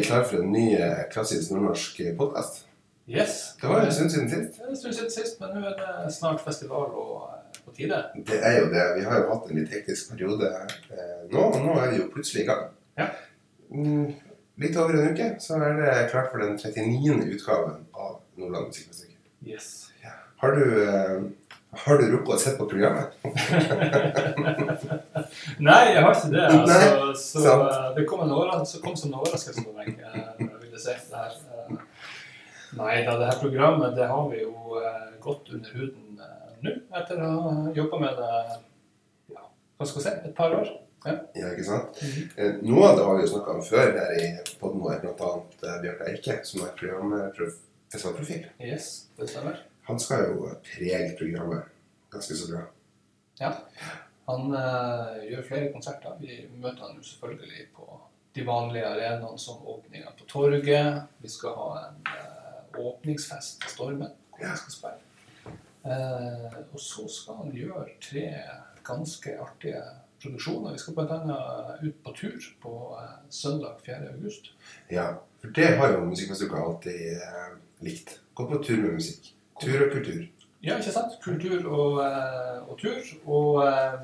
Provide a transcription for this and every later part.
Endelig klar for en ny eh, klassisk nordnorsk podkast. Yes. Det var en stund siden sist. Det er en stund siden sist, men nå er det snart festival og eh, på tide. Det er jo det. Vi har jo hatt en litt hektisk periode eh, nå, og nå er vi jo plutselig i gang. Ja. Mm, litt over en uke så er det klart for den 39. utgaven av Nordland Musikkfestival. Yes. Har du, eh, har du rukket å sett på programmet? Nei, jeg har ikke det. Altså, så, så eh, det kom, så kom som en overraskelse på meg. vil jeg si det her. Eh, Nei da, det her programmet det har vi jo eh, gått under huden eh, nå, etter å ha jobba med det ja, hva skal jeg si, et par år. Ja, ikke sant? Eh, Noe av det har vi jo snakka om før her i poden vår, bl.a. Bjarte Eike, som er programfestivalprofil. Yes, det stemmer. Han skal jo prege programmet ganske så bra. Ja. Han eh, gjør flere konserter. Vi møter han jo selvfølgelig på de vanlige arenaene som åpninga på torget. Vi skal ha en eh, åpningsfest i Stormen, hvor han skal spille. Eh, og så skal han gjøre tre ganske artige produksjoner. Vi skal bl.a. ut på tur på eh, søndag 4. august. Ja, for det har jo Musikkfestivalet alltid eh, likt. Gå på tur med musikk. Tur og kultur. Ja, ikke sant? Kultur og, eh, og tur. Og eh,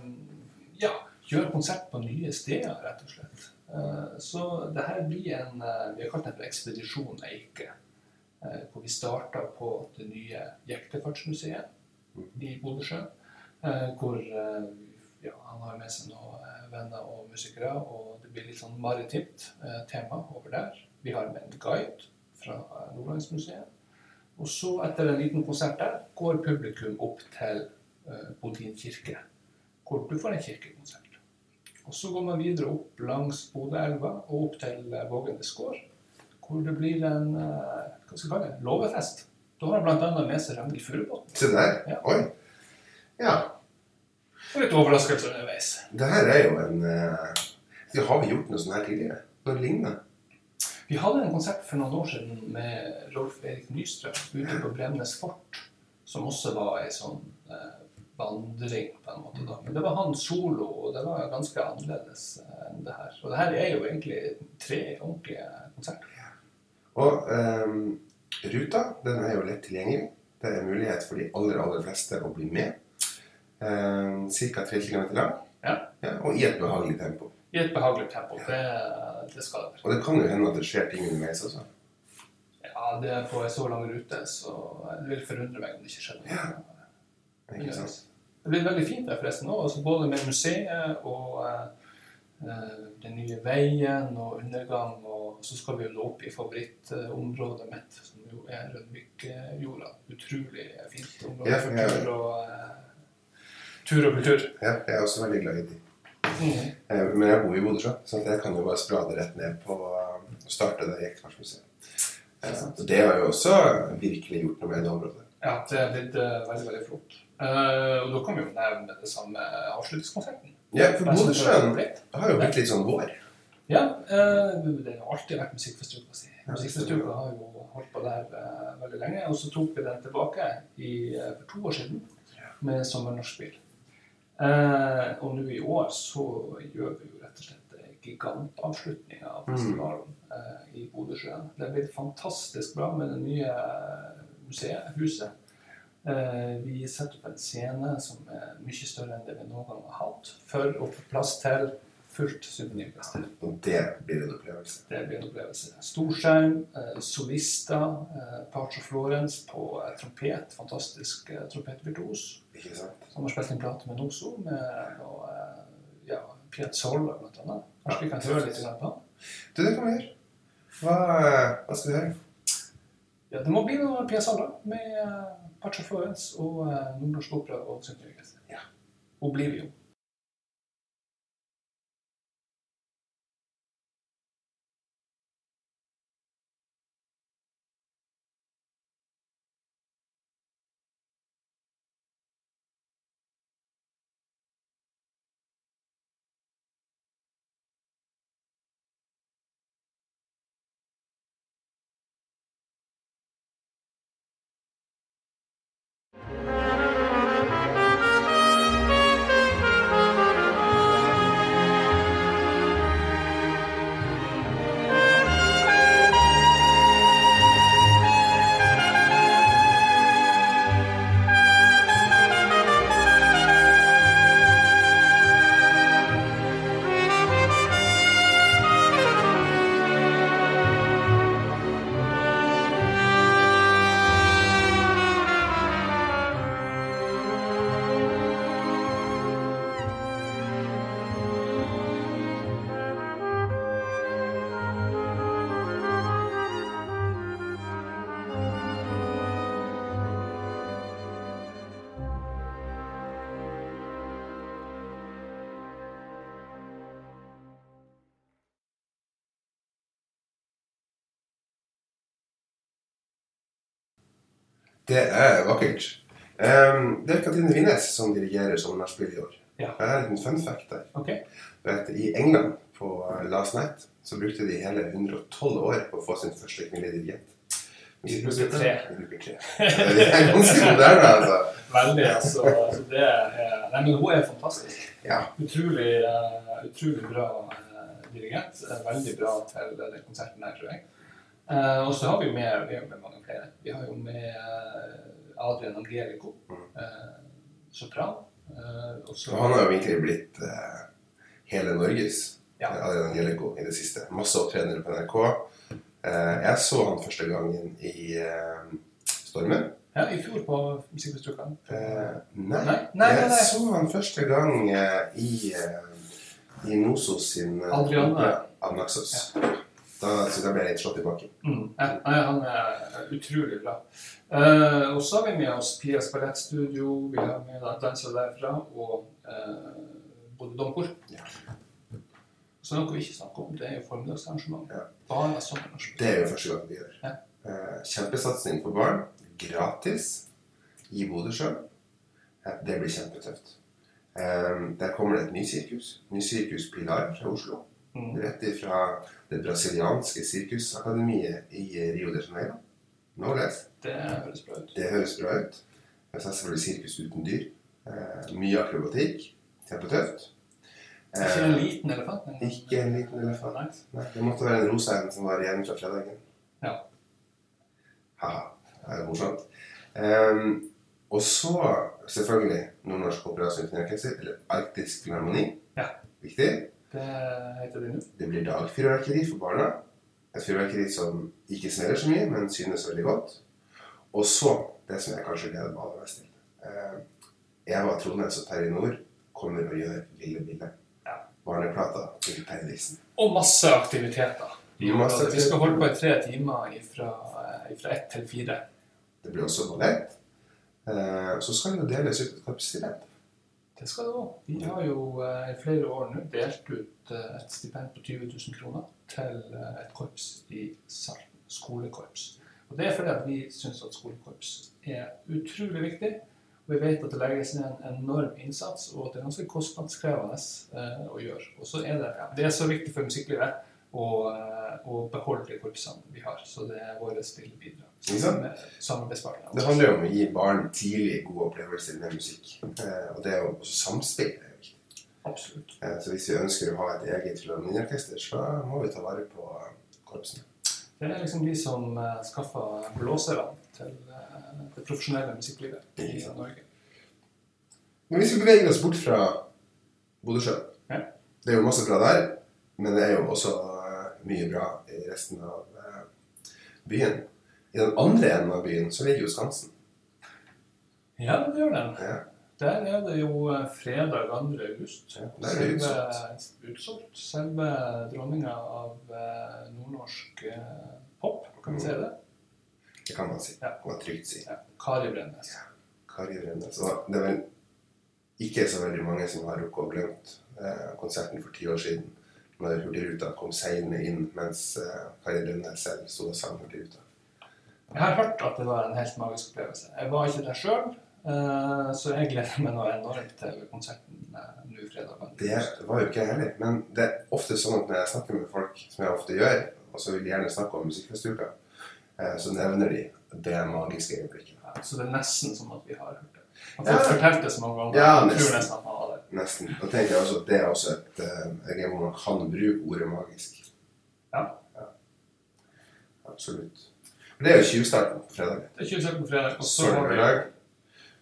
ja, gjøre konsert på nye steder, rett og slett. Eh, Så det her blir en Vi har kalt det for Ekspedisjon Eike. Hvor vi starta på det nye Jektefartsmuseet i Bodøsjø. Hvor ja, han har med seg noen venner og musikere, og det blir litt sånn maritimt tema over der. Vi har med en guide fra Nordlandsmuseet. Og så, etter en liten konsert der, går publikum opp til uh, Bodin kirke, hvor du får en kirkekonsert. Og så går man videre opp langs Bodøelva og opp til uh, Vågenes gård, hvor det blir en uh, hva skal kalle det, låvefest. Da har han bl.a. med seg Ragnhild Furubotn. Se der. Ja. Oi. Ja. Og litt overraskelse underveis. Det her er jo en uh, Har vi gjort noe sånt her tidligere? Noe lignende? Vi hadde en konsert for noen år siden med Rolf Erik Nystrøm ute på Bremnes fort, som også var ei sånn eh, vandring på en måte. da. Men det var han solo, og det var ganske annerledes eh, enn det her. Og det her er jo egentlig tre ordentlige konserter. Og um, ruta den er jo lett tilgjengelig. Det er mulighet for de aller, aller fleste å bli med. Um, Ca. 3 km lang. Ja. og i et behagelig tempo. I et behagelig tempo. Det, det skal det være. Og det kan jo hende at det skjer ting underveis også. Ja, det er på en så lang rute, så det vil forundre meg om det ikke skjer noe. Ja. Ikke sant? Det blir veldig fint der forresten òg, altså både med museet og eh, den nye veien og undergang. Og så skal vi jo nå opp i favorittområdet mitt, som jo er Rønvikjorda. Utrolig fint område Ja, for tur og, uh, tur og kultur. Ja, jeg er også veldig glad i de. Mm. Eh, Men jeg bor i Bodø, så jeg kan jo bare sprade rett ned på eh, og starte det i Ikke sant? Det har jo også virkelig gjort noe med det området. Ja, det er blitt eh, veldig, veldig flott. Eh, og da kan vi jo nevne det samme avslutningskonserten. Ja, for Bodøsjøen har jo blitt litt sånn vår. Ja, eh, det har alltid vært musikkfestuka. Si. Musikkfestuka har jo holdt på der eh, veldig lenge. Og så tok vi den tilbake i, eh, for to år siden med Sommernorskbil. Eh, og nå i år så gjør vi jo rett og slett gigantavslutninga gigantavslutning av festivalen eh, i Bodøsjøen. Det er blitt fantastisk bra med det nye eh, museet, huset. Eh, vi setter opp en scene som er mye større enn det vi noen gang har hatt, for å få plass til fullt symfoniorkester. Og det blir en opplevelse. Det blir en opplevelse. Storskjerm, eh, solister, eh, Parts of Florence på eh, trompet. Fantastisk eh, trompetvirtuos. Som har spilt en plate med Noso, med og, eh, ja, Piazzolla blant annet. Kanskje vi kan høre litt på han? Du, det kan vi gjøre. Hva, hva skal vi høre? Ja, det må bli noe Piazzolla med eh, Parts of Florence og eh, Nordnorsk Opera og Symfoniorkester. Ja. Oblivion. Det er vakkert. Um, det er Katrine Winnes som dirigerer som nachspiel i år. Ja. Jeg har en fun fact der. Okay. Vet, I England, på Last Night, så brukte de hele 112 år på å få sin første kvinnelige dirigent. Vi bruker tre. Det er ganske moderne, altså. Veldig, altså. altså det er, nei, men hun er fantastisk. Ja. Utrolig, uh, utrolig bra uh, dirigent. Eh, Veldig bra til den konserten der, tror jeg. Eh, og så har vi jo med, vi med mange flere. Vi har jo med eh, Adrian Angelico, eh, sopran. Uh, og så han har jo egentlig blitt hele Norges Ja. Adrian Angelico i det siste. Masse opptredener på NRK. Jeg så han første gangen i Stormen. ja, I fjor på Musikkfestivalen. Nei. Nei, nei. Jeg så han første gang i, i Nosos sin Adrian Anaxos. Ja. Da syns jeg ble litt slått i bakken. Mm. Ja, han er utrolig bra. Eh, og så har vi med oss Pias Ballettstudio, vi har med da dansere derfra, og uh, både domkor. Ja. Så noe vi ikke snakker om, det er jo formiddagsarrangement. Ja. Bare sommerarrangement. Det er jo første gang vi gjør. Ja. Eh, kjempesatsing for barn. Gratis i Bodø Eh, det blir kjempetøft. Eh, der kommer det et nysirkus. Nysirkus Pilar fra Oslo. Mm. Rett ifra det brasilianske sirkusakademiet i Rio de Janeiro. No less. Det høres bra ut. Det høres bra ut. Jeg det selvfølgelig sirkus uten dyr. Eh, mye akrobatikk. Kjempetøft. Ikke en liten elefant? men- ikke en liten elefant. Nei. Det måtte være en rosa en som var igjen fra fredagen. Ja. Haha. Det er morsomt. Ehm, og så selvfølgelig Nordnorsk operasjon Symfoniorkester, eller Arktisk Filharmoni. Ja. Viktig. Det heter det nå. Det blir dagfyrverkeri for barna. Et fyrverkeri som ikke smeller så mye, men synes veldig godt. Og så, det som jeg kanskje gleder meg aller mest til eh, Eva Trondheim og Terje Nord kommer og gjør Lille Bille. Ja. Barneplata til Terje Dixon. Og masse aktiviteter. Masse Vi skal holde på i tre timer fra, fra ett til fire. Det blir også ballett. Eh, så skal det jo deles ut et korpsstipend. Det skal du òg. Vi har jo eh, i flere år nå delt ut eh, et stipend på 20 000 kroner til eh, et korps i Salten. Skolekorps. Og Det er fordi at vi syns at skolekorps er utrolig viktig. Og vi vet at det legges ned en enorm innsats, og at det er ganske kostnadskrevende å gjøre. Og så er det, ja, det er så viktig for musikklivet å, og beholde korpsene vi har. Så det er vårt lille bidrag. Det handler jo om å gi barn tidlig gode opplevelser med musikk. Eh, og det er jo også samspill. er viktig. Absolutt. Eh, så hvis vi ønsker å ha et eget filharmoniorkester, så må vi ta vare på eh, korpsene. Det er liksom de som skaffer blåserne til eh, det profesjonelle musikklivet i Norge. Men hvis vi beveger oss bort fra Bodøsjø Ja. Det er jo masse bra der, men det er jo også eh, mye bra i resten av eh, byen. I den andre enden av byen så ligger jo Skansen. Ja, det gjør den. Ja. Der er det jo eh, fredag 2. august. Ja, der er det Selve- utsolgt. Selve dronninga av eh, nordnorsk eh, pop, kan vi si det? Det kan man si. Ja. Man trygt si. Ja. Kari Bremnes. Kari Bremnes. Og det er vel ikke så veldig mange som har rukket å glemt eh, konserten for ti år siden. Når Hurtigruta kom seilende inn mens eh, Kari Bremnes selv sto og sang Hurtigruta. Jeg har hørt at det var en helt magisk opplevelse. Jeg var ikke der sjøl, så jeg gleder meg nå enormt til konserten eh, nå fredag. Det var jo ikke jeg heller. Men det er ofte sånn at når jeg snakker med folk, som jeg ofte gjør, og så vil de gjerne snakke om Musikkfestuka, eh, så nevner de det magiske øyeblikket. Ja, så det er nesten som at vi har hørt det. Man Ja. får fortalt det så mange ganger. Ja, nesten. Nesten. Da tenker jeg også at det er også et uh, hvor man kan bruke ordet magisk. Ja. Absolutt. Men Det er jo tjuvstarten på fredag. Det er 27 på fredag, og så lørdag.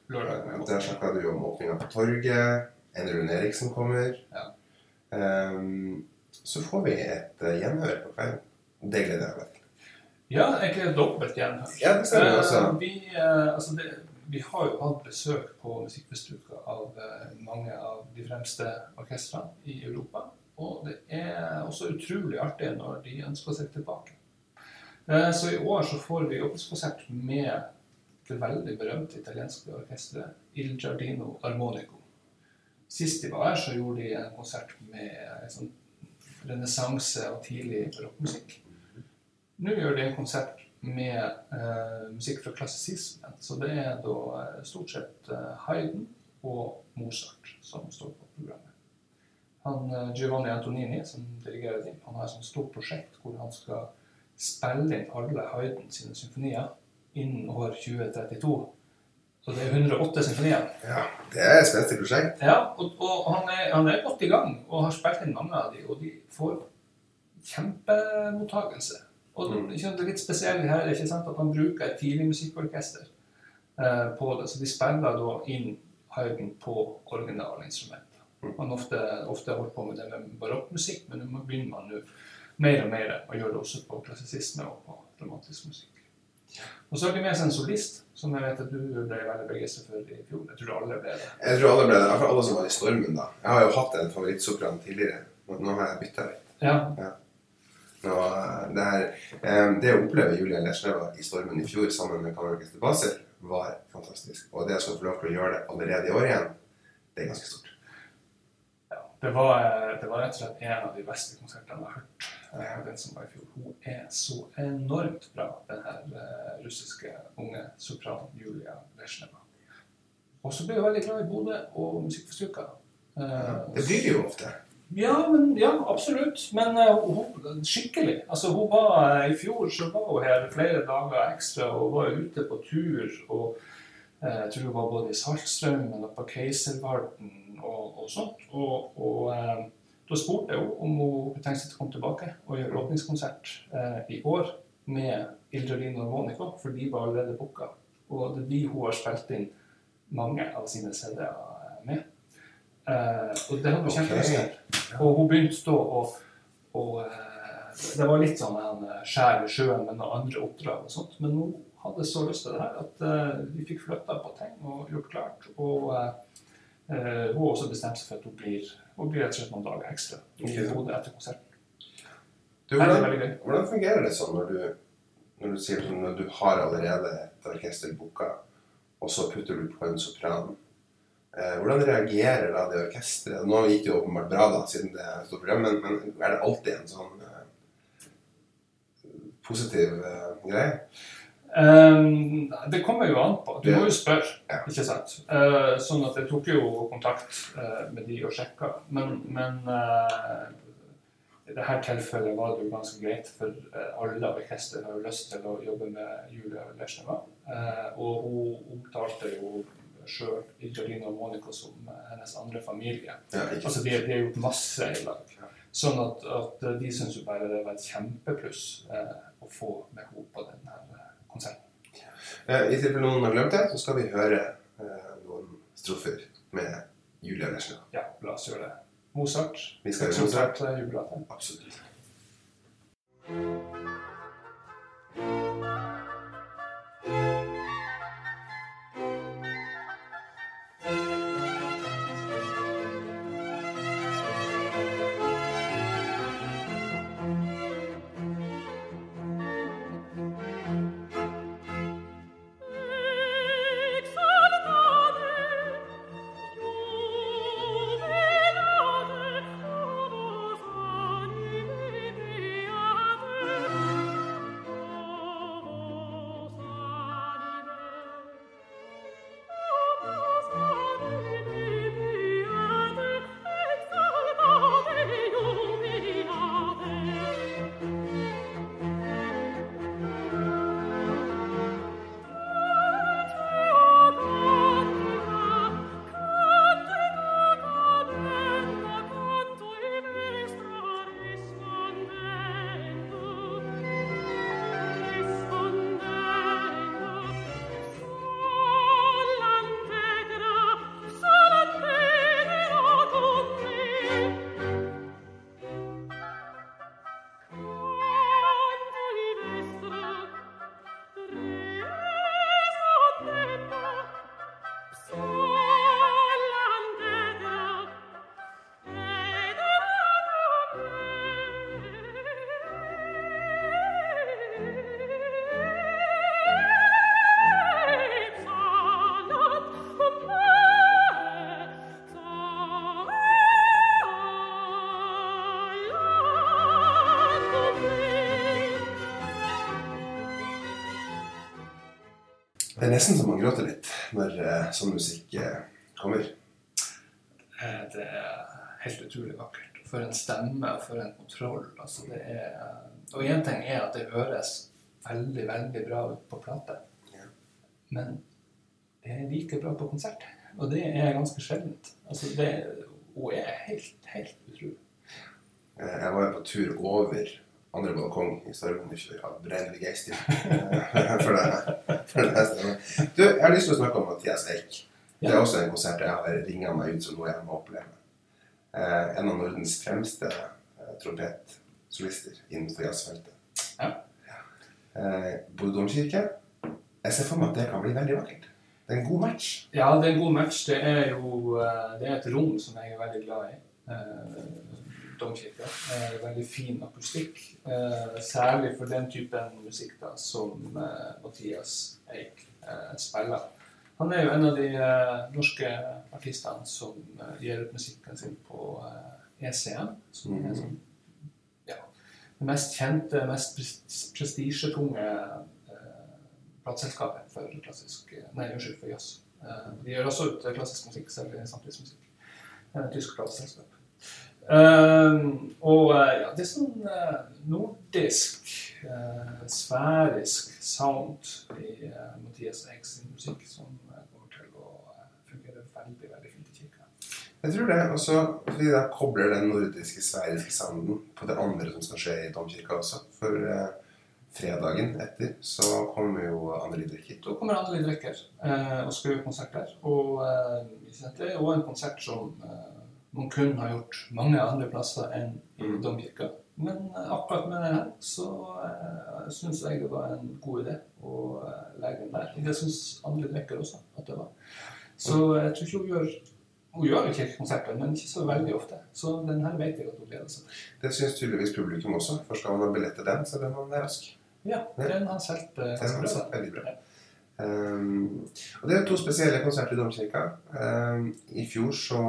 lørdag. Ja, Der snakka du om åpninga på torget. En Rune Eriksen kommer. Ja. Um, så får vi et uh, gjenhør på kvelden. Det gleder jeg meg til. Ja, egentlig dobbelt gjenhør. Ja, det stemmer. Eh, Vi, uh, altså det, vi har jo hatt besøk på Musikkfestuka av eh, mange av de fremste orkestrene i Europa. Og det er også utrolig artig når de ønsker seg tilbake. Eh, Så i år så får vi åpningskonsert med det veldig berømte italienske orkesteret Il Giardino Armonico. Sist de var her, så gjorde de en konsert med sånn renessanse og tidlig rockmusikk. Nå gjør de en konsert med eh, musikk fra klassisismen. Så det er da eh, stort sett eh, Hayden og Mozart som står på programmet. Han, eh, Giovanni Antonini, som dirigerer dem, han har et sånt stort prosjekt hvor han skal spille inn alle Hayden sine symfonier innen år 2032. Så det er 108 symfonier. Ja, det er et spesielt prosjekt. Ja, og, og han, er, han er godt i gang og har spilt inn mange av dem, og de får kjempemottakelse. Og det, er litt spesielt her sant, at man bruker et tidlig musikkorkester eh, på det. Så de spiller da inn Haydn på originalinstrumenter. Mm. Man ofte, ofte holdt på med det med barokkmusikk, men nå begynner man nå mer og mer å gjøre det også på klassisisme og på romantisk musikk. Og så har de med seg en solist, som jeg vet at du ble veldig begeistret for i fjor. Jeg tror alle ble det. Jeg tror alle ble det, iallfall alle som var i stormen da. Jeg har jo hatt en favorittsopran tidligere, men nå har jeg byttet litt. Ja, Nå, det, her, eh, det å oppleve Julia Lesneva i stormen i fjor sammen med Kammerorkester Basel var fantastisk. Og det å få lov til å gjøre det allerede i år igjen, det er ganske stort. Ja, det var, det var rett og slett en av de beste konsertene jeg har hørt. eh, Den som var i fjor. Hun er så enormt bra, den her eh, russiske unge sopranen Julia Lesjneva. Og så ble hun veldig glad i Bodø og Musikkforstyrka. Det blir de jo ofte. Ja, men, ja, absolutt. Men eh, hun, skikkelig. Altså, hun var, eh, I fjor så var hun her flere dager ekstra og var ute på tur. og eh, Jeg tror hun var både i Saltstraumen og på Keiservarden og, og sånt. Og, og da spurte jeg henne om hun tenkte seg å komme tilbake og gjøre åpningskonsert eh, i år med Ildrelin og Monica, for de var allerede booka. Og det er de hun har spilt inn mange av sine CD-er og det kjempelyst til. Og hun begynte å og, eh, Det var litt sånn en eh, skjær i sjøen med noen andre oppdrag og sånt, men hun hadde så lyst til det her at eh, vi fikk flytta på ting og gjort klart. Og eh, eh, hun har også bestemt seg for at hun blir, hun blir rett og slett noen dager ekstra i Ok. Bodø etter konserten. Du, hvordan, hvordan fungerer det sånn når du, når du sier at når du har allerede et orkester booka, og så putter du på en sopran? Eh, hvordan reagerer da det orkesteret? Nå gikk det jo åpenbart bra, da, siden det er et stort program, men, men er det alltid en sånn uh, positiv uh, greie? Um, det kommer jo an på. Du må jo spørre, Ja. ikke sant? Uh, sånn at jeg tok jo kontakt med de og sjekka. Men, men i dette tilfellet var det jo ganske greit, for alle orkester har jo lyst til å jobbe med Julia Lesjneva. Og hun omtalte jo sjøl Idrelina og Monica som eh, hennes andre familie. Ja, Altså, de, de har gjort masse i lag. Sånn at, at de syns jo bare det var et kjempepluss eh, å få med henne på denne eh, konserten. Eh, I tilfelle noen har glemt det, så skal vi høre eh, noen strofer med Julia Nesjna. Ja, la oss gjøre det. Mozart. Vi skal gjøre Mozart. Mozart eh. Absolutt. Nesten som man gråter litt når eh, sånn musikk eh, kommer. Eh, Det er helt utrolig vakkert. For en stemme, for en kontroll. Altså det er, og én ting er at det høres veldig, veldig bra ut på plate. Ja. Men det er like bra på konsert. Og det er ganske sjeldent. Altså det, hun er helt, helt utrolig. Jeg var jo på tur over andre balkong i Stavanger av ren begeistring eh, for det. For det. Du, jeg har lyst til å snakke om Mathias Eik. Det er også en konsert jeg har ringa meg ut som noe jeg må oppleve. Eh, en av Nordens fremste eh, trompetsolister innenfor jazzfeltet. Ja. Eh, Bodø domkirke. Jeg ser for meg at det kan bli veldig vakkert. Det er en god match. Ja, det er en god match. Det er jo eh, det er et rom som jeg er veldig glad i. Eh, Domkirka. Eh, veldig fin akustikk. Eh, særlig for den typen musikk da, som eh, Mathias Eik eh, spiller. Han er jo en av de eh, norske artistene som eh, gir ut musikken sin på ECM, som er sånn ja, det mest kjente, mest pres- prestisjetunge plateselskapet for klassisk Nei, unnskyld, for jazz. De gjør også ut klassisk musikk, selv i samtidsmusikk. en tysk plateselskap. Eh, og eh, ja, det er sånn uh, nordisk, uh, sfærisk sound i Mathias Eggs musikk som kommer til å fungere veldig, veldig fint i kirka. Jeg tror det. Og så fordi da kobler den nordiske, sveriske sounden på det andre som skal skje i domkirka også. For fredagen etter så kommer jo Anneli Drikker. Da kommer Anneli Drekker her og skal gjøre konsert der. Og det er jo en konsert som man kunne ha gjort mange andre plasser enn i Mm. domkirka. Men eh, akkurat med den her så uh, syns jeg det var en god idé å eh, legge den der. Det syns andre Drekker også at det var. Så jeg tror ikke hun gjør hun gjør jo kirkekonserter, men ikke så veldig ofte. Så den her vet jeg at hun gleder seg. Det syns tydeligvis publikum også. For skal man ha billett til den, så bør man være rask. Ja, den har solgt Den bra. veldig bra. Um, og det er to spesielle konserter i domkirka. Um, I fjor så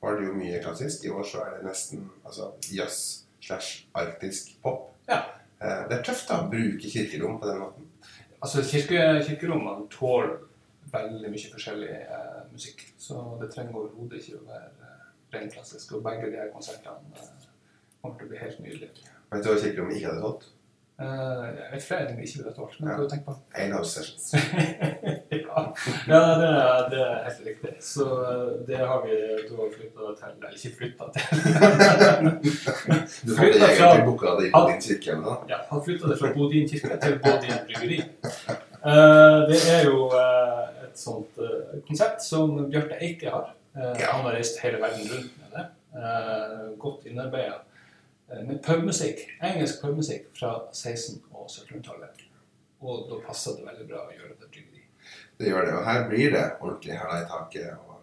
var det jo mye klassisk. I år så er det nesten altså, jazz slash arktisk pop. Ja. Eh, det er tøft da, å bruke kirkerom på den måten. Altså, kirke, kirkerommene tåler veldig mye forskjellig eh, musikk. Så det trenger overhodet ikke å være eh, ren klassisk. Og begge de her konsertene eh, kommer til å bli helt nydelige. Vet du hva kirkerommet ikke hadde holdt? Eh, jeg vet flere ting vi ikke ville tålt, men Ja. du tenker på? Alehouse Sessions. ja, ja det, er, det er helt riktig. Så eh, det har vi da flytta til Eller ikke flytta til. Du hadde det egentlig booka det i din kirke, da. Ja, han flytta det fra Bodin kirke til Bodin bryggeri. Eh, det er jo et sånt konsept som Bjarte Eike har. Ja. Han har reist hele verden rundt med det. Godt innarbeida. Eh, med pubmusikk, engelsk pubmusikk fra 1600- og 1700-tallet. Og da passer det veldig bra å gjøre det bryggeri. Det gjør det. Og her blir det ordentlig hæla i taket. Og,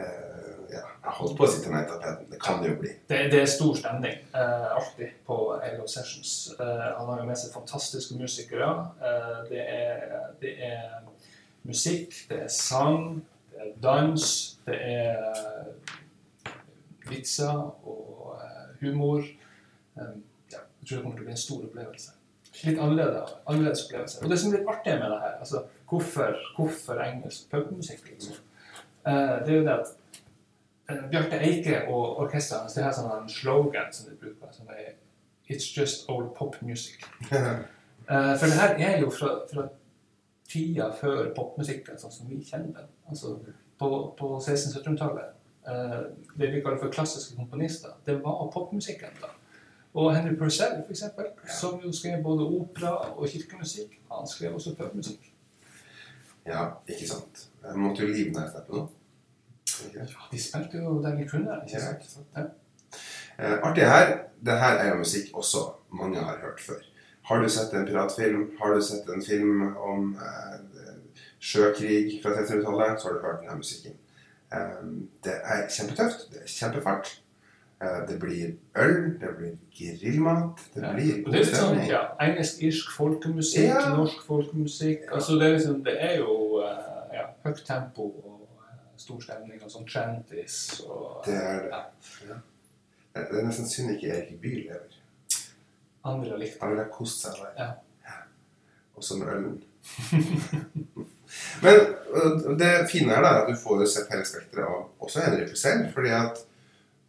uh, ja, jeg holdt på å si til i tapeten. Det kan det jo bli. Det, det er stor stemning uh, alltid på ALO Sessions. Uh, han har jo med seg fantastiske musikere. Det, er, det er musikk, det er sang, det er dans, det er vitser og humor. Eh, ja, jeg tror det kommer til å bli en stor opplevelse. Litt annerledes, annerledes opplevelse. Og det som er litt artig med det her, altså hvorfor, hvorfor engelsk pubmusikk, liksom, eh, det er jo det at Eh, Bjarte Eike og orkesteret hans, det har sånn en slogan som de bruker, som er It's just old pop music. Eh, for det her er jo fra, fra tida før popmusikken, sånn som vi kjenner den. Altså på, på 1600-1700-tallet. Eh, det vi kaller for klassiske komponister. Det var popmusikken da. Og Henry Purcell, for eksempel, som jo skrev både opera og kirkemusikk, han skrev også popmusikk. Ja, ikke sant. Jeg måtte jo livnære seg på noe. Ja, de spilte jo der de kunne. ikke Ja, ikke sant. Ja. Eh, artig her, det her er jo musikk også mange har hørt før. Har du sett en piratfilm, har du sett en film om eh, sjøkrig fra 1600-tallet, så har du hørt denne musikken. Eh, det er kjempetøft, det er kjempefart. Eh, det blir øl, det blir grillmat, det Ja. blir god det er sånn, ja, Engelsk-irsk folkemusikk, Ja. norsk folkemusikk altså det, er liksom, det er jo eh, ja, høyt tempo og eh, stor stemning og sånn trendis og Det er det. ja, Det er nesten synd ikke Erik By lever. andre har likt Han ville ha kost seg der. Ja. Også med ølen. Men øh, det fine her da, er at du får sett hele spekteret av også Henrik selv. fordi at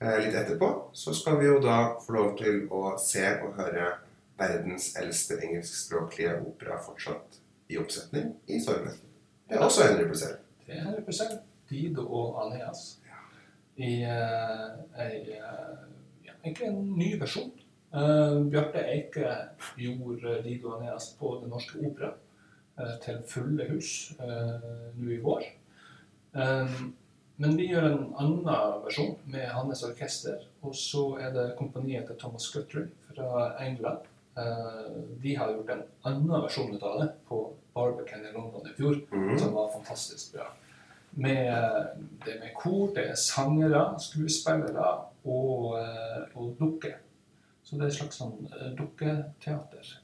eh, litt etterpå så skal vi jo da få lov til å se og høre verdens eldste engelskspråklige opera fortsatt i oppsetning i Stormen. Det er også Henry Purcell. Det er 100 Dido og Aneas. i uh, ja, egentlig en ny versjon. Uh, Bjarte Eike gjorde Dido og Aneas på Det Norske Opera til fulle hus uh, nå i vår. Um, men vi gjør en annen versjon med hans orkester. Og så er det kompaniet til Thomas Guthrie fra England. De har gjort en annen versjon av det på Barbican i London i fjor, Mhm. som var fantastisk bra. Med, det er med kor, det er sangere, skuespillere og, eh, og dukker. Så det er et slags sånn eh, dukketeater.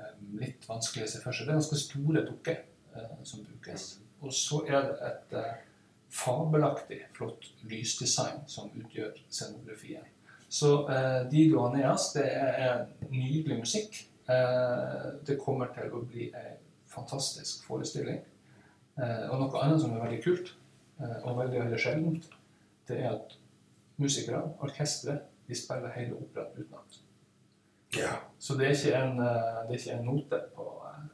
Eh, Litt vanskelig å se for seg. Det er ganske store dukker eh, som brukes. Og så er det et eh, fabelaktig flott lysdesign som utgjør scenografien. Så eh, Dido oss, det er nydelig musikk. Eh, det kommer til å bli en fantastisk forestilling. Eh, og noe annet som er veldig kult, og veldig, veldig sjeldent, det er at musikere, orkestre, de spiller hele operaen utenat. Ja, Så det er ikke en, eh, det er ikke en note på, eh,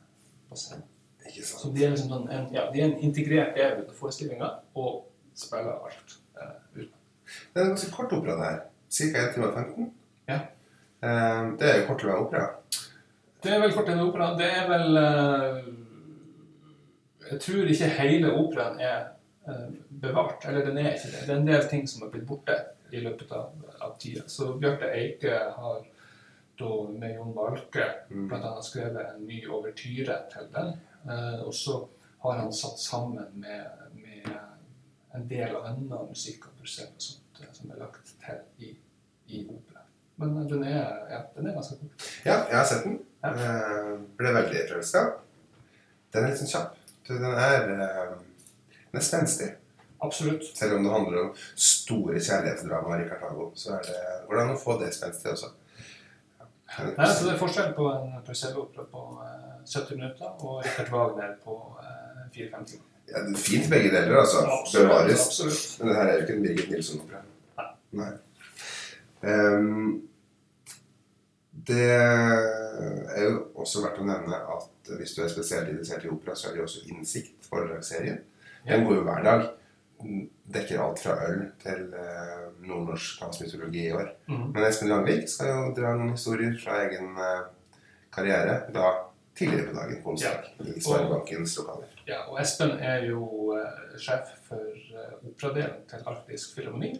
på scenen. ikke Så sant. de er liksom sånn en, ja, de er en integrert del av forestillinga og spiller alt eh, uten. Det er en ganske kort opera der. Ca. Cirka 1 time og 15. Ja. Eh, det er jo kortere lang opera. Det er vel kort en opera. Det er vel eh, Jeg tror ikke hele operaen er eh, bevart. Eller den er ikke det. Det er en del ting som har blitt borte i løpet av, av tida. Så Bjarte Eike har da med Jon Balke Mm. annet skrevet en ny overtyre til den. Eh, og så har han satt sammen med, med en del annen musikk og prosess og sånt eh, som er lagt til i, i opera. Men eh, den er, ja, den er ganske god. Ja, jeg har sett den. Ja. Eh, ble veldig forelska. Den er litt sånn kjapp. Den er, den er spenstig. Absolutt. Selv om det handler om store kjærlighetsdramaer i Kartago, så er det hvordan å få det spenstig også. Nei, så Det er forskjell på en Purcell-opera på eh, 70 minutter og Richard Wagner på eh, 4-5 timer. Ja, det er fint begge deler, altså. Bevares. absolutt. Men det her er jo ikke en Birgit Nilsson-opera. Nei. Um, det er jo også verdt å nevne at hvis du er spesielt interessert i opera, så er det jo også Innsikt foredragsserien. Den går jo hver dag. Den Dekker alt fra øl til eh, nordnorsk mytologi i år. Mm. Men Espen Langvik skal jo dra noen historier fra egen eh, karriere da tidligere på dagen på onsdag i Sparebankens lokaler. Ja, og Espen er jo eh, sjef for eh, operadelen til Arktisk Filharmoni.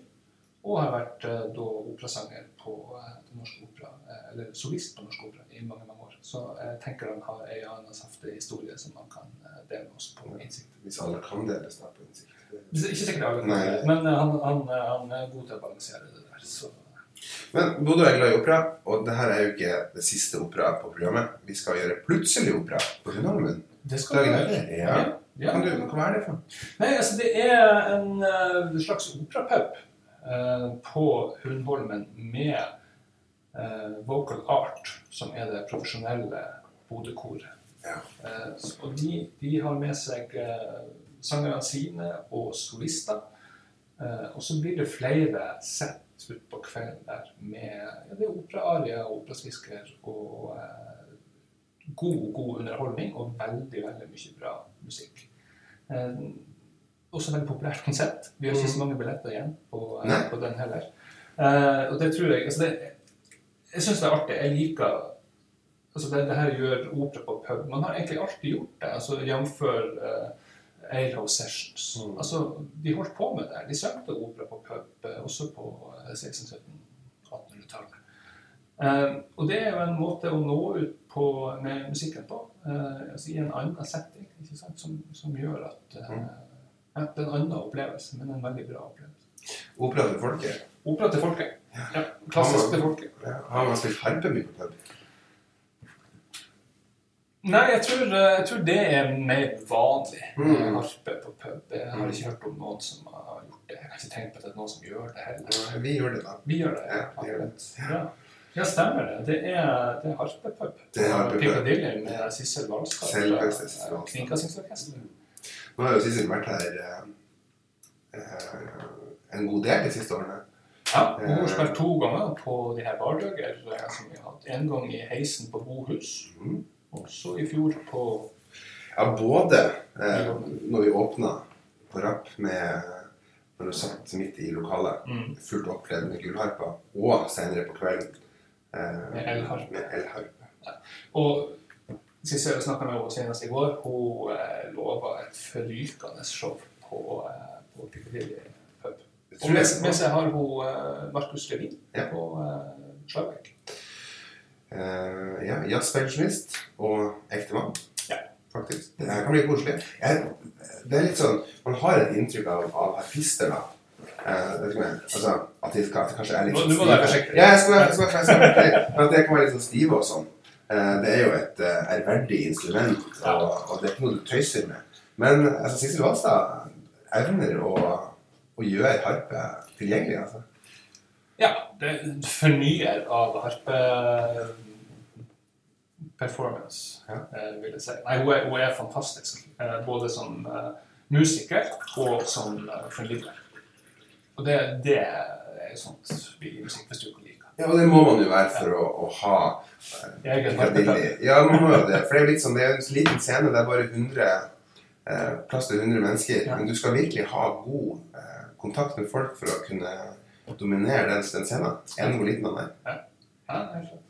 Og har vært eh, da operasanger på eh, Det Norske Opera, eh, eller solist på Norsk Opera i mange mange år. Så jeg tenker han har en annen saftig historie som han kan eh, dele med oss på innsikt. Hvis alle kan deles da på Innsikt. Ikke alle Nei. men eh, han, han, eh, han er god til å balansere det der. Så Men Bodø er glad i opera, og det her er jo ikke det siste opera på programmet. Vi skal gjøre plutselig opera på Hundholmen. det skal Dagen vi gjøre. Ja. Ja. Kan du, hva er det for? Nei, altså det er en uh, slags operapub uh, på Hundholmen med uh, Vocal Art, som er det profesjonelle Bodø-koret. Ja. Eh, og de, de har med seg eh, sangerne sine og solister. Eh, og så blir det flere sett utpå kvelden der med ja, det er operaarier og operasvisker og eh, god, god underholdning og veldig, veldig mye bra musikk. Eh, også veldig populært konsept. Vi har ikke så mange billetter igjen på, eh, på den heller. Eh, og det tror jeg altså det, Jeg syns det er artig. Jeg liker altså det, det her gjør opera på pub. Man har egentlig alltid gjort det, altså jf. Uh, Alehouse Sessions. Mm. Altså, de holdt på med det. De søkte opera på pub eh, også på eh, 1600-1700-1800-tallet. Eh, og det er jo en måte å nå ut på, med musikken på, eh, altså i en annen setting? Som, som gjør at ja, Det er en annen opplevelse, men en veldig bra opplevelse. Opera til folket. Opera til folket. Ja, klassisk til folket. Ja, har man spilt harpe mye på pub? Nei, jeg tror, eh, jeg tror det er mer vanlig. Mm. eh, Harpe på pub. Jeg har ikke hørt om noen som har gjort det. Jeg har ikke tenkt på at det er noen som gjør det heller. Vi gjør det, da. Vi gjør det. Ja, vi gjør det. Ja. Ja, stemmer det. Det er, det er harpepub. Piccadilly med Sissel Valskar. Selveste Sissel Kringkastingsorkesteret. Nå har jo Sissel vært her eh, eh, en god del de siste årene. Ja, hun har spilt to ganger på de her eh, har hatt. En gang i heisen på Bohus, Mhm. Og så i fjor på Ja, både eh, når vi åpna på Rapp med når du satt midt i lokalet, mm, fullt oppkledd med gullharpa, og senere på kvelden eh, Med elharpe. elharpe. Og siste jeg snakka med henne senest i går, hun eh, lova et forrykende show på, eh, på Piccadilly pub. Og med, med seg har hun eh, Markus Levin Ja. på eh, slagverk. Eh, ja, jazzpensjonist og ektemann. Ja. Faktisk. Det kan bli koselig. Jeg, det er litt sånn Man har et inntrykk av, av artister, da. Uh, vet ikke jeg, altså, at de at det kanskje er litt sånn stive. Ja, jeg skal jeg skal jeg skal at det kan være litt sånn stive og sånn. Uh, det er jo et uh, ærverdig instrument, og, og det er ikke noe du tøyser med. Men altså, Sissel Walstad evner å, å gjøre harpe tilgjengelig, altså. Ja, det er fornyer av harpe-performance, Ja. eh, vil jeg si. Nei, hun er, hun er fantastisk. eh, Både som eh, musiker og som formidler. Og det, det er sånt vi i Musikkfestivalen liker. Ja, og det må man jo være for å, å ha. Ja, man må jo det. For det er litt sånn, det er en liten scene, det er bare 100, eh, plass til 100 mennesker. Men du skal virkelig ha god eh, kontakt med folk for å kunne dominere den, den scenen. Enn hvor liten meg. Ja, det er sant.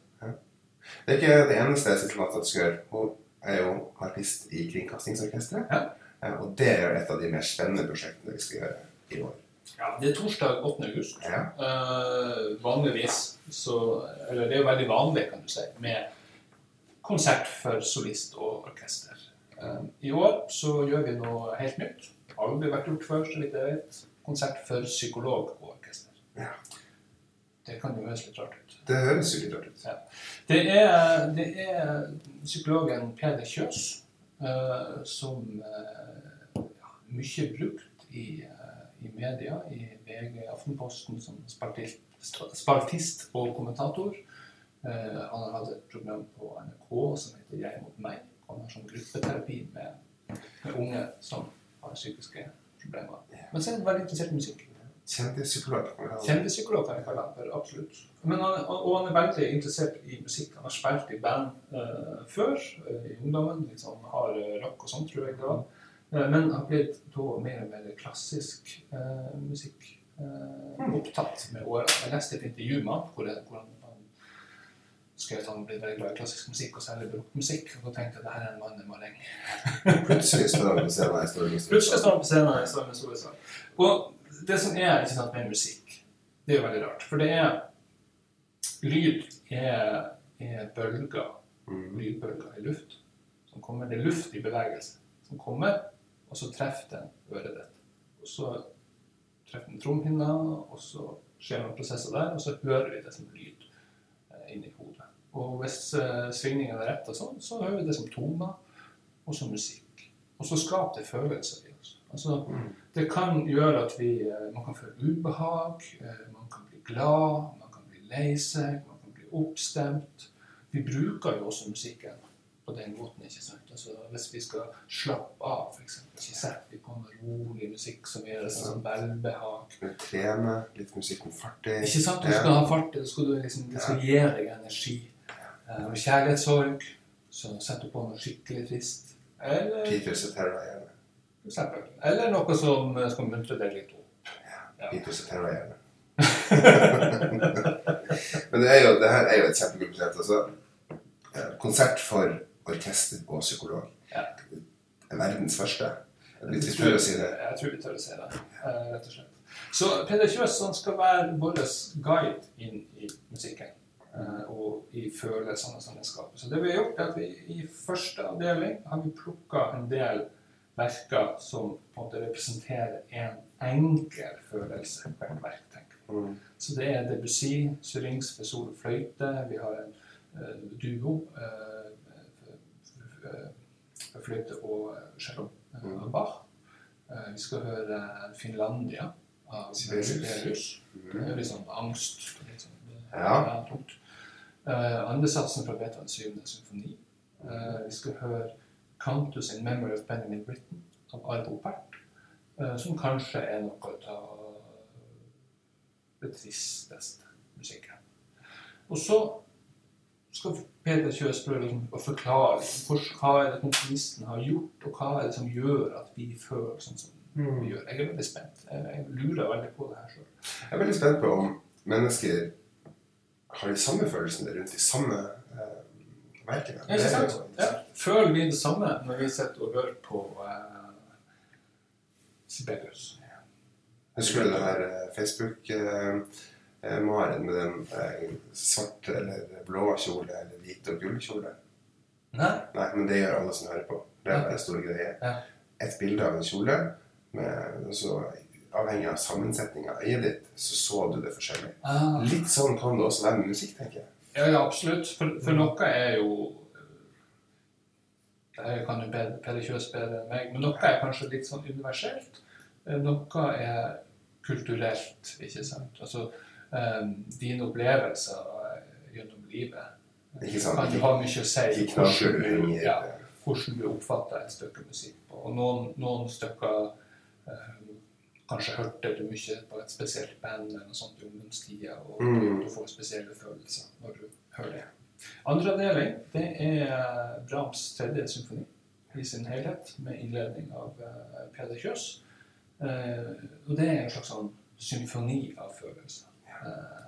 Det er ikke det eneste Sissel skal gjøre. Hun er jo artist i Kringkastingsorkesteret. Ja. Og det er jo et av de mer spennende prosjektene vi skal gjøre i år. Ja, det er torsdag 8. august. Ja. Uh, vanligvis så Eller det er jo veldig vanlig, kan du si, med konsert for solist og orkester. Uh, I år så gjør vi noe helt nytt. Aldri vært gjort før, så vidt jeg vet. Konsert for psykolog. Ja. Det kan jo høres litt rart ut. Det høres jo litt rart ut. Det er, det er psykologen Peder Kjøs uh, som uh, ja, mye brukt i, uh, i media, i VG, Aftenposten, som spaltist, spaltist og kommentator. Han har hatt et program på NRK som heter Jeg mot meg. Han har sånn gruppeterapi med, med unge som har psykiske problemer. Men så er han veldig interessert i musikk. Vi kalle det. Kjendispsykolog kan jeg kalle han absolutt. Men han, og han er veldig interessert i musikk. Han har spilt i band eh, før, eh, i ungdommen. Liksom har rock og sånn, tror jeg det var. Eh, men har blitt da mer og mer klassisk eh, musikk eh, opptatt med åra. Jeg leste et intervju med han hvor, hvor han, han skrev at han ble veldig glad i klassisk musikk, og særlig barokkmusikk. Og da tenkte jeg at det her er en mann jeg må ringe. Plutselig står han på scenen i Store Vise. Plutselig står han på scenen i Stormen Solesal. Og det som er ikke sant, med musikk, det er jo veldig rart. For det er Lyd er, er bølger, Mm. lydbølger i luft. Som kommer, det er luft i bevegelse som kommer, og så treffer den øret ditt. Og så treffer den trommehinna, og så skjer noen prosesser der, og så hører vi det som lyd eh, inni hodet. Og hvis eh, svingningen er rett og sånn, så hører vi det som toner, og som musikk. Og så skaper det følelser i oss. Altså, Mm. Det kan gjøre at vi, eh, man kan føle ubehag, eh, man kan bli glad, man kan bli lei seg, man kan bli oppstemt. Vi bruker jo også musikken på den måten, ikke sant? Altså, hvis vi skal slappe av, eksempel, så setter vi på noe rolig musikk som gir oss sånn velbehag. Med trene, litt musikk med fart i. Ikke sant? Du skal ha fart, det skal, liksom, det skal gi deg energi. Med Og kjærlighetssorg, så setter du på noe skikkelig trist. Eller, Peter for eksempel. Eller noe som eh, skal muntre deg litt opp. Ja. Litt hos gjerne. Men det, er jo, det her er jo et kjempegodt prosjekt. Altså, konsert for orkester og psykolog. Ja. Verdens første. Hvis vi tør å si det. Jeg tror vi tør å si det, eh, rett og slett. Så Peder Kjøs skal være vår guide inn i musikken. eh, Og i følelsene som den skaper. Så det vi har gjort, er at vi i første avdeling har vi plukka en del verker som på en måte representerer en enkel følelse. hvert verk, tenker vi. Mm. Så det er Debussy, Syrings for sol og fløyte. Vi har en uh, duo Uh, fløyte og cello Mm. av Bach. Uh, vi skal høre Finlandia av Sibelius. Mm. litt sånn angst. Litt sånn, Ja. Andresatsen fra Beethovens 7. symfoni. Vi skal høre 'Countess in Memory of Benjamin Britten' av Arvo Pärt, eh, som kanskje er noe av det tristeste musikken. Og så skal Peter Kjøs prøve liksom å forklare hva er det komponisten har gjort, og hva er det som gjør at vi føler sånn som vi gjør. Jeg er veldig spent. Jeg lurer veldig på det her sjøl. Jeg er veldig spent på om mennesker har de samme følelsene rundt de samme eh, verkene. Ja, ikke sant? Ja. Føler vi det samme når vi sitter og hører på uh, Sibelius? Husker du det her eh, Facebook-maren eh, med den eh, svarte eller blå kjole eller hvite og gull kjole? Nei. Nei, men det gjør alle som hører på. Det er en store greier. Ja. Et bilde av en kjole, med, så avhengig av sammensetninga av øyet ditt, så så du det forskjellig. Ah. Litt sånn kan det også være med musikk, tenker jeg. Ja, ja absolutt. For, for noe er jo Det her kan jo Peder Kjøs bedre enn meg, men noe er kanskje litt sånn universelt. Eh, Noe er kulturelt, ikke sant. Altså um, dine opplevelser eh, gjennom livet Ikke sant? kan jo ha mye å si hvordan du, ja, hvordan du oppfatter et stykke musikk på. Og noen, noen stykker eh, Kanskje hørte du mye på et spesielt band eller noe sånt i ungdomstida, og Mm. du får spesielle følelser når du hører det. Andre avdeling det er eh, Brahms tredje symfoni i sin helhet, med innledning av uh, Peder Kjøs. Uh, og det er en slags sånn symfoni av følelser. Uh,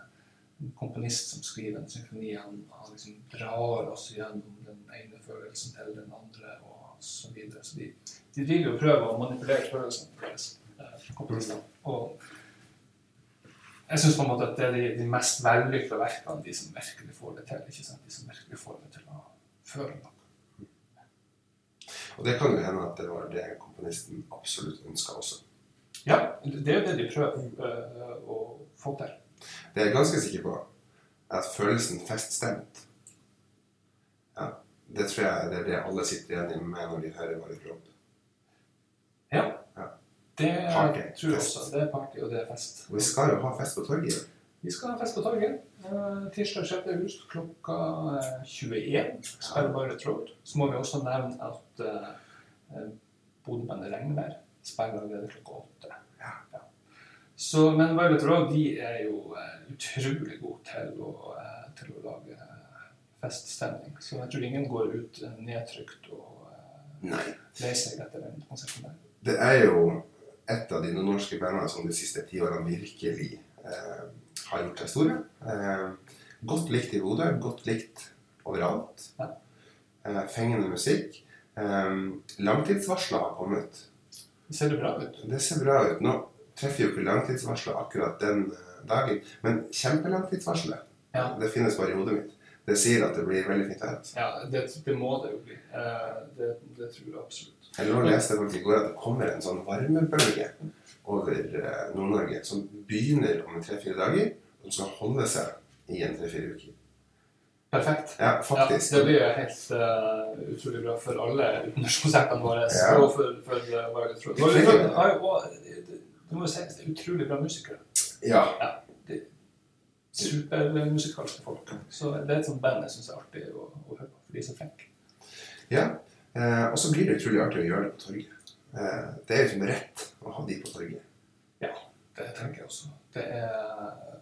en komponist som skriver en symfoni, han, han liksom drar oss gjennom den ene følelsen til den andre, og så videre. Så de, de driver og prøver å manipulere følelsene våre, eh, komponistene. Jeg syns at det er de, de mest vellykka verkene, de som virkelig får det til. ikke sant? De som virkelig får det til å føle noe. Og det kan jo hende at det var det komponisten absolutt ønska også. Ja, det er jo det de prøver eh, å få til. Det er jeg ganske sikker på. At følelsen feststemt ja, Det tror jeg det er det alle sitter igjen med når de hører Valle Kropp. Ja. Ja. Det Party, tror jeg også. Det er party, og det er fest. Og vi skal jo ha fest på torget. Vi skal ha fest på torget. eh, Tirsdag 6. august klokka eh, 21. Spiller Violet Road. Så må vi også nevne at uh, Bodøbandet Regnvær spiller allerede klokka åtte. Ja. Så, men Violet Road de er jo uh, utrolig gode til eh, til å lage eh, feststemning. Så jeg tror ingen går ut eh, nedtrykt og uh, Nei. seg etter den konserten der. Det er jo et av dine norske bandene som de siste ti årene virkelig eh, har gjort seg store. Eh, godt likt i Bodø, godt likt overalt. Ja. Eh, fengende musikk. Eh, langtidsvarsler har kommet. Det ser bra ut. Det ser bra ut. Nå treffer jo ikke langtidsvarselet akkurat den eh, dagen, men kjempelangtidsvarselet Ja. det finnes bare i hodet mitt. Det sier at det blir veldig fint vær. Altså. Ja, det, det må det jo bli. Eh, det, det tror jeg absolutt. Eller nå leste jeg faktisk i går at det kommer en sånn varmebølge over eh, Nord-Norge som begynner om tre-fire dager, og som skal holde seg i en tre-fire uker. Perfekt. Ja, Ja, faktisk. det blir helt uh, utrolig bra for alle utenlandskonsertene våre. Ja. Og for, for uh, jo det, det må jo sies, det er utrolig bra musikere. Ja. Supermusikalske folk. Så det er et sånt band jeg syns er artig å, å høre på, for de er så flinke. ja. Eh, og så blir det utrolig artig å gjøre det på torget. Eh, det er jo som rett å ha de på torget. Ja, Det tenker jeg også. Det er,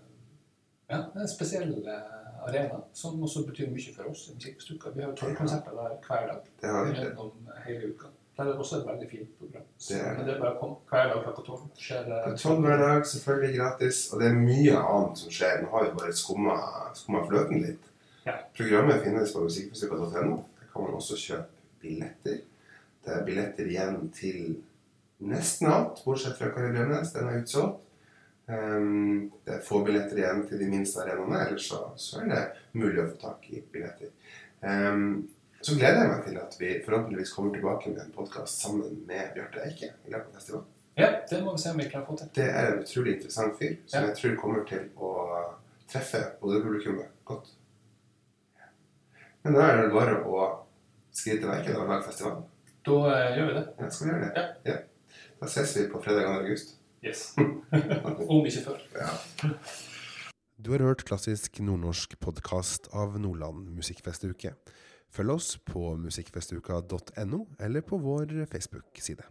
ja, det er en spesiell eh, arena som også betyr mye for oss i Musikkstukka. Vi har jo torgkonserter der hver dag Det har vi gjennom hele uka. Det er også et veldig fint program. Så, Det er. Men det er bare å komme hver dag klokka tolv. skjer Tolv hver dag, selvfølgelig gratis. Og det er mye annet som skjer. Nå har vi bare skumma fløten litt. Ja. Programmet finnes på musikkmusikk.no. Det kan man også kjøpe billetter. Det er billetter igjen til nesten alt, bortsett fra Kari Bremnes. Den er utsolgt. Um, det er få billetter igjen til de minste arenaene, ellers så, så er det mulig å få tak i billetter. Um, så gleder jeg meg til at vi forhåpentligvis kommer tilbake med en podkast sammen med Bjarte Eike i løpet av festivalen. Ja, det må vi se om vi klarer å få til. Det er en utrolig interessant fyr som Ja. jeg tror kommer til å treffe både publikummet godt. Men da er det bare å skrive til verket og lage festival? Da eh, gjør vi det. Ja, skal vi gjøre det? Ja. Da ses vi på fredag 2. august. Yes. om ikke før. Ja. Du har hørt klassisk nordnorsk podkast av Nordland musikkfestuke. Følg oss på musikkfestuka.no, eller på vår Facebook-side.